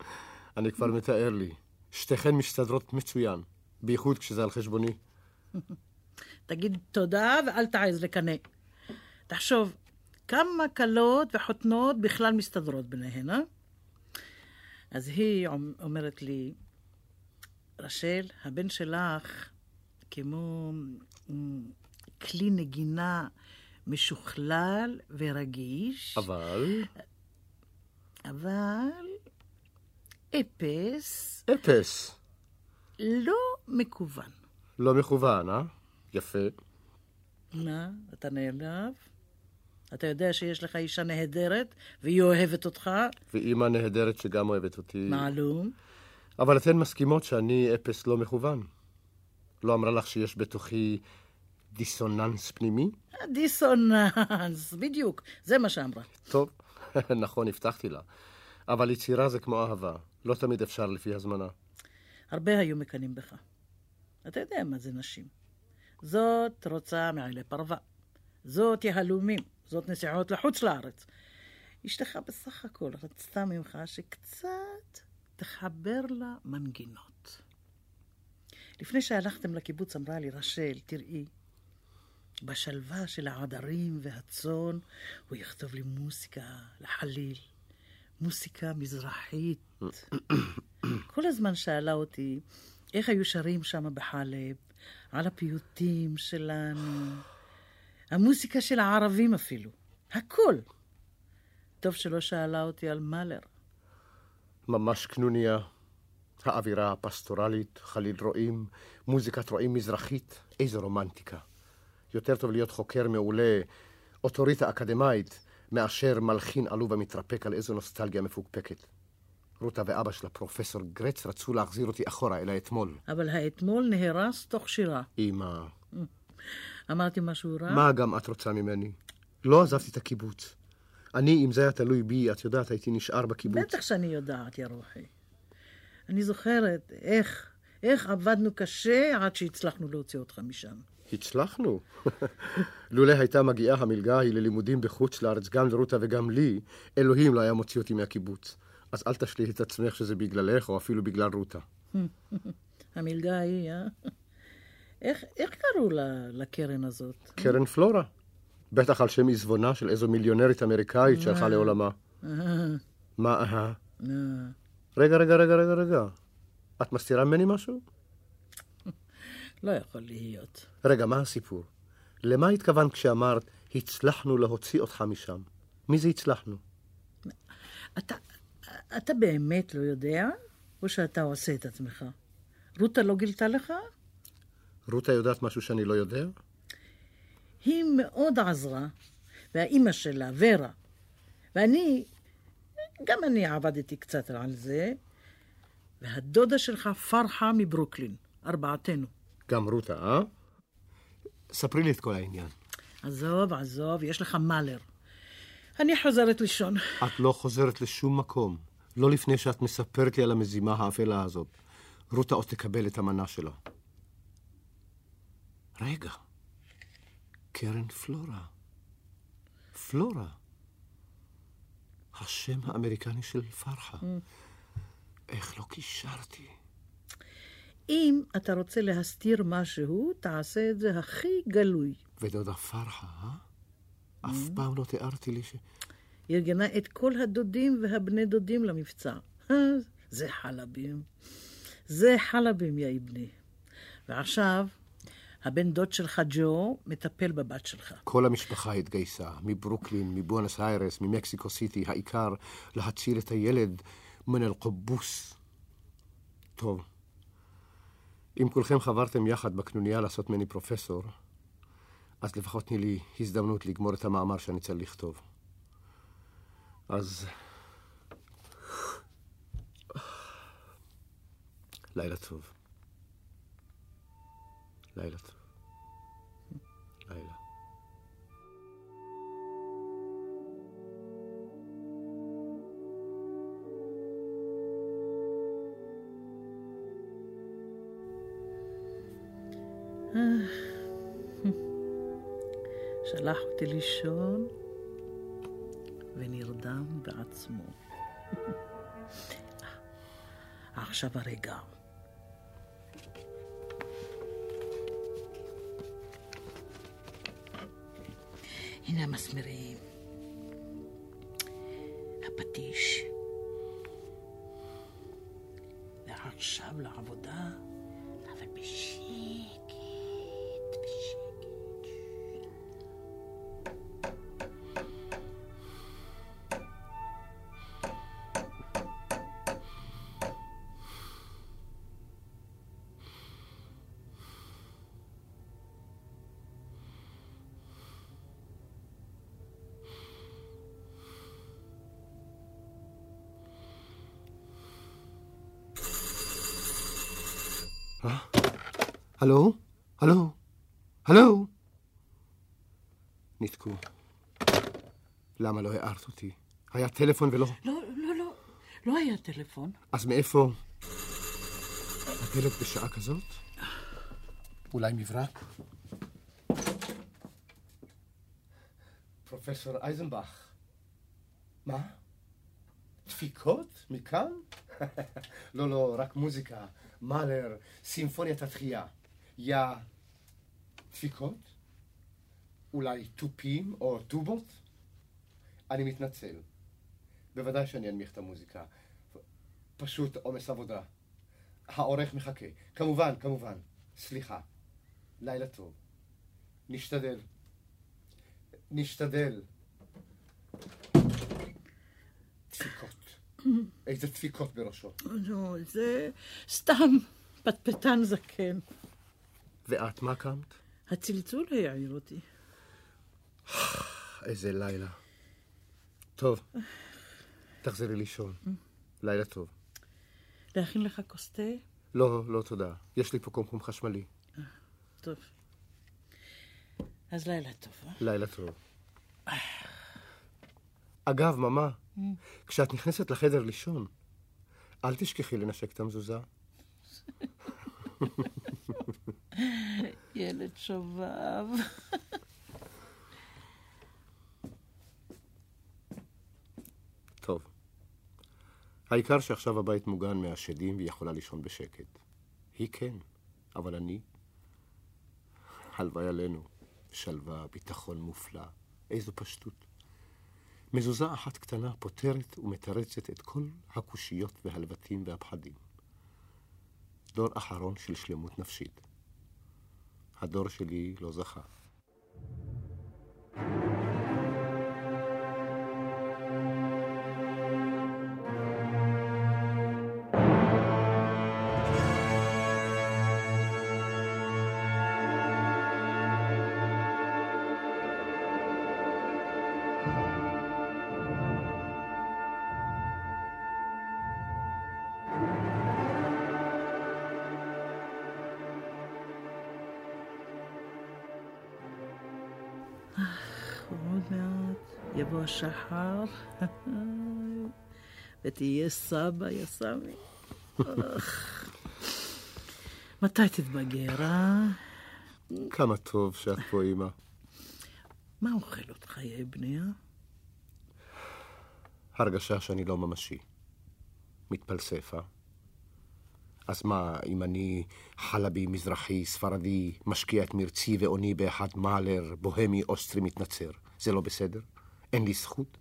אני כבר מתאר לי. שתיכן מסתדרות מצוין, בייחוד כשזה על חשבוני. תגיד תודה ואל תעז לקנא. תחשוב, כמה כלות וחותנות בכלל מסתדרות ביניהן, אה? אז היא אומ- אומרת לי, רשל, הבן שלך כמו כלי נגינה משוכלל ורגיש, אבל... אבל אפס, אפס. לא מקוון. לא מכוון, אה? יפה. מה, אתה נעלב? אתה יודע שיש לך אישה נהדרת והיא אוהבת אותך? ואימא נהדרת שגם אוהבת אותי. מעלום. אבל אתן מסכימות שאני אפס לא מכוון. לא אמרה לך שיש בתוכי דיסוננס פנימי? דיסוננס, בדיוק, זה מה שאמרה. טוב, נכון, הבטחתי לה. אבל יצירה זה כמו אהבה. לא תמיד אפשר לפי הזמנה. הרבה היו מקנאים בך. אתה יודע מה זה נשים. זאת רוצה מעלי פרווה. זאת יהלומים. זאת נסיעות לחוץ לארץ. אשתך בסך הכל רצתה ממך שקצת תחבר לה מנגינות. לפני שהלכתם לקיבוץ אמרה לי, רשל, תראי, בשלווה של העדרים והצאן הוא יכתוב לי מוסיקה לחליל, מוסיקה מזרחית. כל הזמן שאלה אותי איך היו שרים שם בחלב, על הפיוטים שלנו, המוסיקה של הערבים אפילו, הכל. טוב שלא שאלה אותי על מאלר. ממש קנוניה. האווירה הפסטורלית, חליל רועים, מוזיקת רועים מזרחית, איזו רומנטיקה. יותר טוב להיות חוקר מעולה, אוטוריטה אקדמאית, מאשר מלחין עלוב המתרפק על איזו נוסטלגיה מפוקפקת. רותה ואבא שלה, פרופסור גרץ, רצו להחזיר אותי אחורה אל האתמול. אבל האתמול נהרס תוך שירה. אמא, אמרתי משהו רע? מה גם את רוצה ממני? לא עזבתי את הקיבוץ. אני, אם זה היה תלוי בי, את יודעת, הייתי נשאר בקיבוץ. בטח שאני יודעת, יא רוחי. אני זוכרת איך, איך עבדנו קשה עד שהצלחנו להוציא אותך משם. הצלחנו. לולא הייתה מגיעה המלגה ההיא ללימודים בחוץ לארץ, גם לרותה וגם לי, אלוהים לא היה מוציא אותי מהקיבוץ. אז אל תשלי את עצמך שזה בגללך, או אפילו בגלל רותה. המלגה ההיא, אה? איך, איך קראו לה, לקרן הזאת? קרן פלורה. בטח על שם עזבונה של איזו מיליונרית אמריקאית שהלכה לעולמה. מה, אהה? אה, רגע, רגע, רגע, רגע, רגע. את מסתירה ממני משהו? לא יכול להיות. רגע, מה הסיפור? למה התכוונת כשאמרת, הצלחנו להוציא אותך משם? מי זה הצלחנו? אתה, אתה באמת לא יודע, או שאתה עושה את עצמך? רותה לא גילתה לך? רותה יודעת משהו שאני לא יודע? היא מאוד עזרה, והאימא שלה, ורה, ואני, גם אני עבדתי קצת על זה, והדודה שלך פרחה מברוקלין, ארבעתנו. גם רותה, אה? ספרי לי את כל העניין. עזוב, עזוב, יש לך מאלר. אני חוזרת לישון. את לא חוזרת לשום מקום. לא לפני שאת מספרת לי על המזימה האפלה הזאת. רותה עוד תקבל את המנה שלה. רגע, קרן פלורה. פלורה. השם האמריקני של פרחה. איך לא קישרתי? אם אתה רוצה להסתיר משהו, תעשה את זה הכי גלוי. ודודה פרחה, אה? אף פעם לא תיארתי לי ש... היא ארגנה את כל הדודים והבני דודים למבצע. אה, זה חלבים. זה חלבים, יא אבני. ועכשיו, הבן דוד שלך, ג'ו, מטפל בבת שלך. כל המשפחה התגייסה, מברוקלין, מבואנוס איירס, ממקסיקו סיטי, העיקר להציל את הילד מן אל-קובוס. טוב, אם כולכם חברתם יחד בקנוניה לעשות ממני פרופסור, אז לפחות תני לי הזדמנות לגמור את המאמר שאני צריך לכתוב. אז... לילה טוב. לילה טוב. שלח אותי לישון ונרדם בעצמו. עכשיו הרגע. הנה המסמרים, הפטיש. ועכשיו לעבודה, הלו? הלו? הלו? ניתקו. למה לא הערת אותי? היה טלפון ולא... לא, לא, לא, לא היה טלפון. אז מאיפה? הדלת בשעה כזאת? אולי מברק? פרופסור אייזנבך. מה? דפיקות? מכאן? לא, לא, רק מוזיקה. מאלר, סימפוניית התחייה. יא דפיקות? אולי תופים או טובות? אני מתנצל. בוודאי שאני אנמיך את המוזיקה. פשוט עומס עבודה. העורך מחכה. כמובן, כמובן. סליחה. לילה טוב. נשתדל. נשתדל. דפיקות. איזה דפיקות בראשו. לא, זה סתם פטפטן זקן. ואת מה קמת? הצלצול העיר אותי. איזה לילה. טוב, תחזרי לישון. לילה טוב. להכין לך כוס תה? לא, לא תודה. יש לי פה קומקום חשמלי. טוב. אז לילה טוב, אה? לילה טוב. אגב, ממה, כשאת נכנסת לחדר לישון, אל תשכחי לנשק את המזוזה. ילד שובב. טוב. העיקר שעכשיו הבית מוגן מהשדים והיא יכולה לישון בשקט. היא כן, אבל אני... הלוואי עלינו. שלווה, ביטחון מופלא. איזו פשטות. מזוזה אחת קטנה פותרת ומתרצת את כל הקושיות והלבטים והפחדים. דור אחרון של שלמות נפשית. הדור שלי לא זכה. השחר, ותהיה סבא, יא סמי. מתי תתבגר, אה? כמה טוב שאת פה, אמא. מה אוכל אותך, יא בני, אה? הרגשה שאני לא ממשי. מתפלסף, אה? אז מה, אם אני חלבי, מזרחי, ספרדי, משקיע את מרצי ואוני באחד מאלר, בוהמי, אוסטרי, מתנצר, זה לא בסדר? אין לי זכות?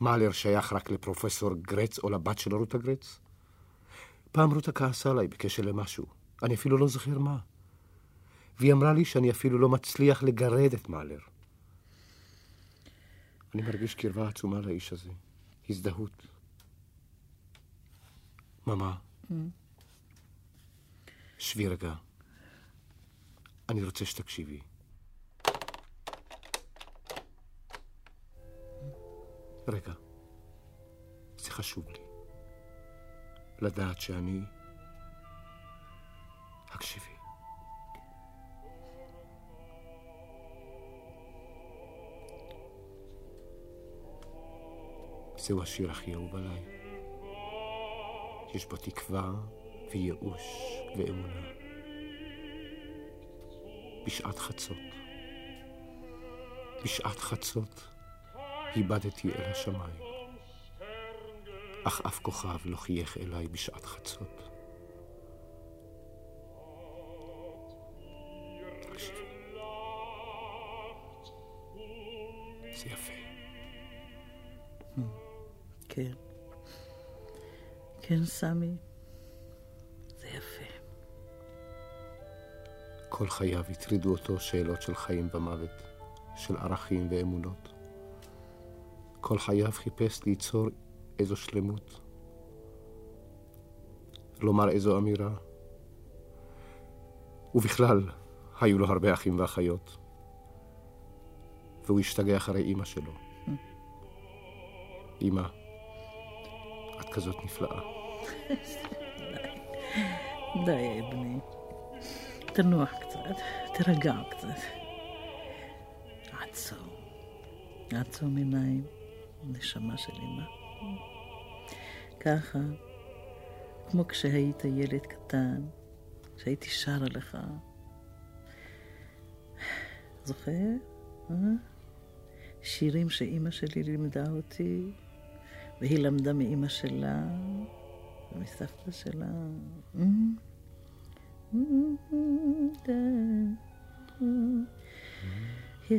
מאלר שייך רק לפרופסור גרץ או לבת של רותה גרץ? פעם רותה כעסה עליי בקשר למשהו, אני אפילו לא זוכר מה. והיא אמרה לי שאני אפילו לא מצליח לגרד את מאלר. אני מרגיש קרבה עצומה לאיש הזה. הזדהות. ממה? שבי רגע. אני רוצה שתקשיבי. רגע. זה חשוב לי. לדעת שאני... הקשיבי. זהו השיר הכי אהוב עליי. יש בו תקווה וייאוש ואמונה. בשעת חצות, בשעת חצות, איבדתי אל השמיים, אך אף כוכב לא חייך אליי בשעת חצות. זה יפה. כן. כן, סמי. זה יפה. כל חייו הטרידו אותו שאלות של חיים ומוות, של ערכים ואמונות. כל חייו חיפש ליצור איזו שלמות, לומר איזו אמירה. ובכלל, היו לו הרבה אחים ואחיות, והוא השתגע אחרי אימא שלו. אימא, את כזאת נפלאה. די, בני. תנוח קצת, תירגע קצת. עצום. עצום עיניים, נשמה של אמא. ככה, כמו כשהיית ילד קטן, שהייתי שרה לך. זוכר? אה? שירים שאימא שלי לימדה אותי, והיא למדה מאימא שלה, ומסבתא שלה. אה? יא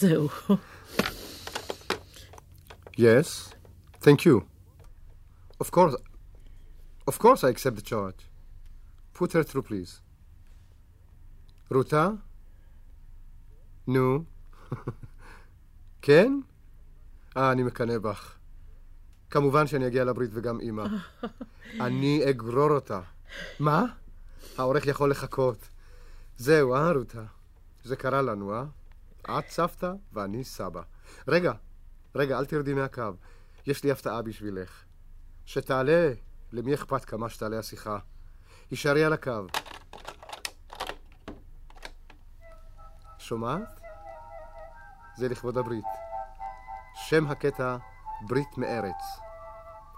זהו. yes. Thank you. Of course. Of course I accept the charge. Put her through, please. רותה? נו. כן? אה, אני מקנא בך. כמובן שאני אגיע לברית וגם אימא. אני אגרור אותה. מה? העורך יכול לחכות. זהו, אה, רותה? זה קרה לנו, אה? את סבתא ואני סבא. רגע, רגע, אל תרדי מהקו. יש לי הפתעה בשבילך. שתעלה, למי אכפת כמה שתעלה השיחה? הישארי על הקו. שומעת? זה לכבוד הברית. שם הקטע ברית מארץ,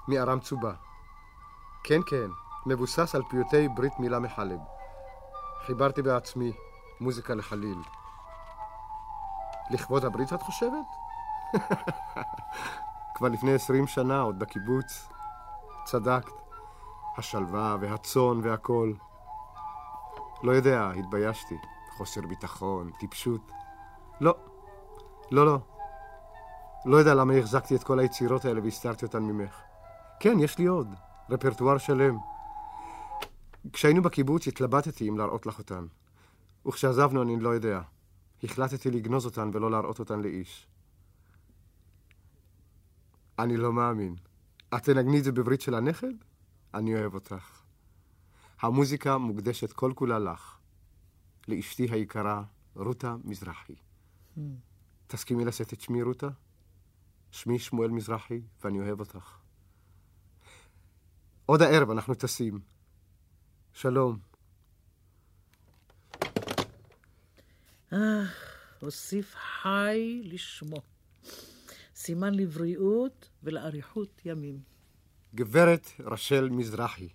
מארם צובה. כן, כן, מבוסס על פיוטי ברית מילה מחלב. חיברתי בעצמי מוזיקה לחליל. לכבוד הברית את חושבת? כבר לפני עשרים שנה, עוד בקיבוץ. צדקת. השלווה והצאן והכול. לא יודע, התביישתי. חוסר ביטחון, טיפשות. לא, לא, לא. לא יודע למה החזקתי את כל היצירות האלה והסתרתי אותן ממך. כן, יש לי עוד. רפרטואר שלם. כשהיינו בקיבוץ התלבטתי אם להראות לך אותן. וכשעזבנו אני לא יודע. החלטתי לגנוז אותן ולא להראות אותן לאיש. אני לא מאמין. את תנגני את זה בברית של הנכד? אני אוהב אותך. המוזיקה מוקדשת כל כולה לך, לאשתי היקרה, רותה מזרחי. Mm. תסכימי לשאת את שמי, רותה? שמי שמואל מזרחי, ואני אוהב אותך. עוד הערב אנחנו טסים. שלום. אה, הוסיף חי לשמו. סימן לבריאות ולאריכות ימים. גברת רשל מזרחי,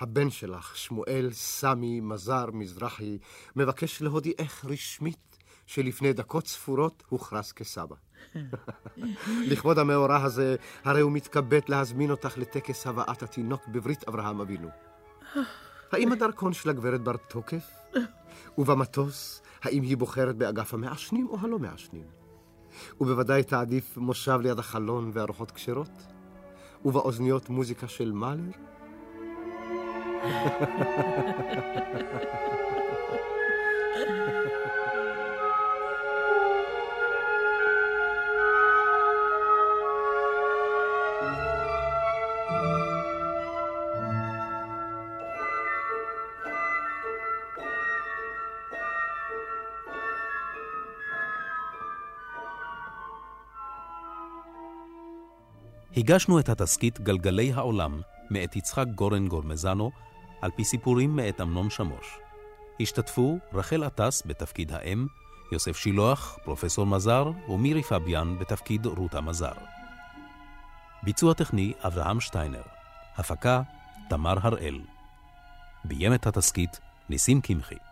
הבן שלך, שמואל סמי מזר מזרחי, מבקש להודיעך רשמית שלפני דקות ספורות הוכרז כסבא. לכבוד המאורע הזה, הרי הוא מתכבד להזמין אותך לטקס הבאת התינוק בברית אברהם אבינו. האם הדרכון של הגברת בר תוקף? ובמטוס, האם היא בוחרת באגף המעשנים או הלא מעשנים? ובוודאי תעדיף מושב ליד החלון וארוחות כשרות? ובאוזניות מוזיקה של מאלר? הגשנו את התסכית גלגלי העולם מאת יצחק גורן גורמזנו, על פי סיפורים מאת אמנון שמוש. השתתפו רחל עטס בתפקיד האם, יוסף שילוח, פרופסור מזר ומירי פביאן בתפקיד רותה מזר. ביצוע טכני אברהם שטיינר. הפקה תמר הראל. ביים את התסכית ניסים קמחי.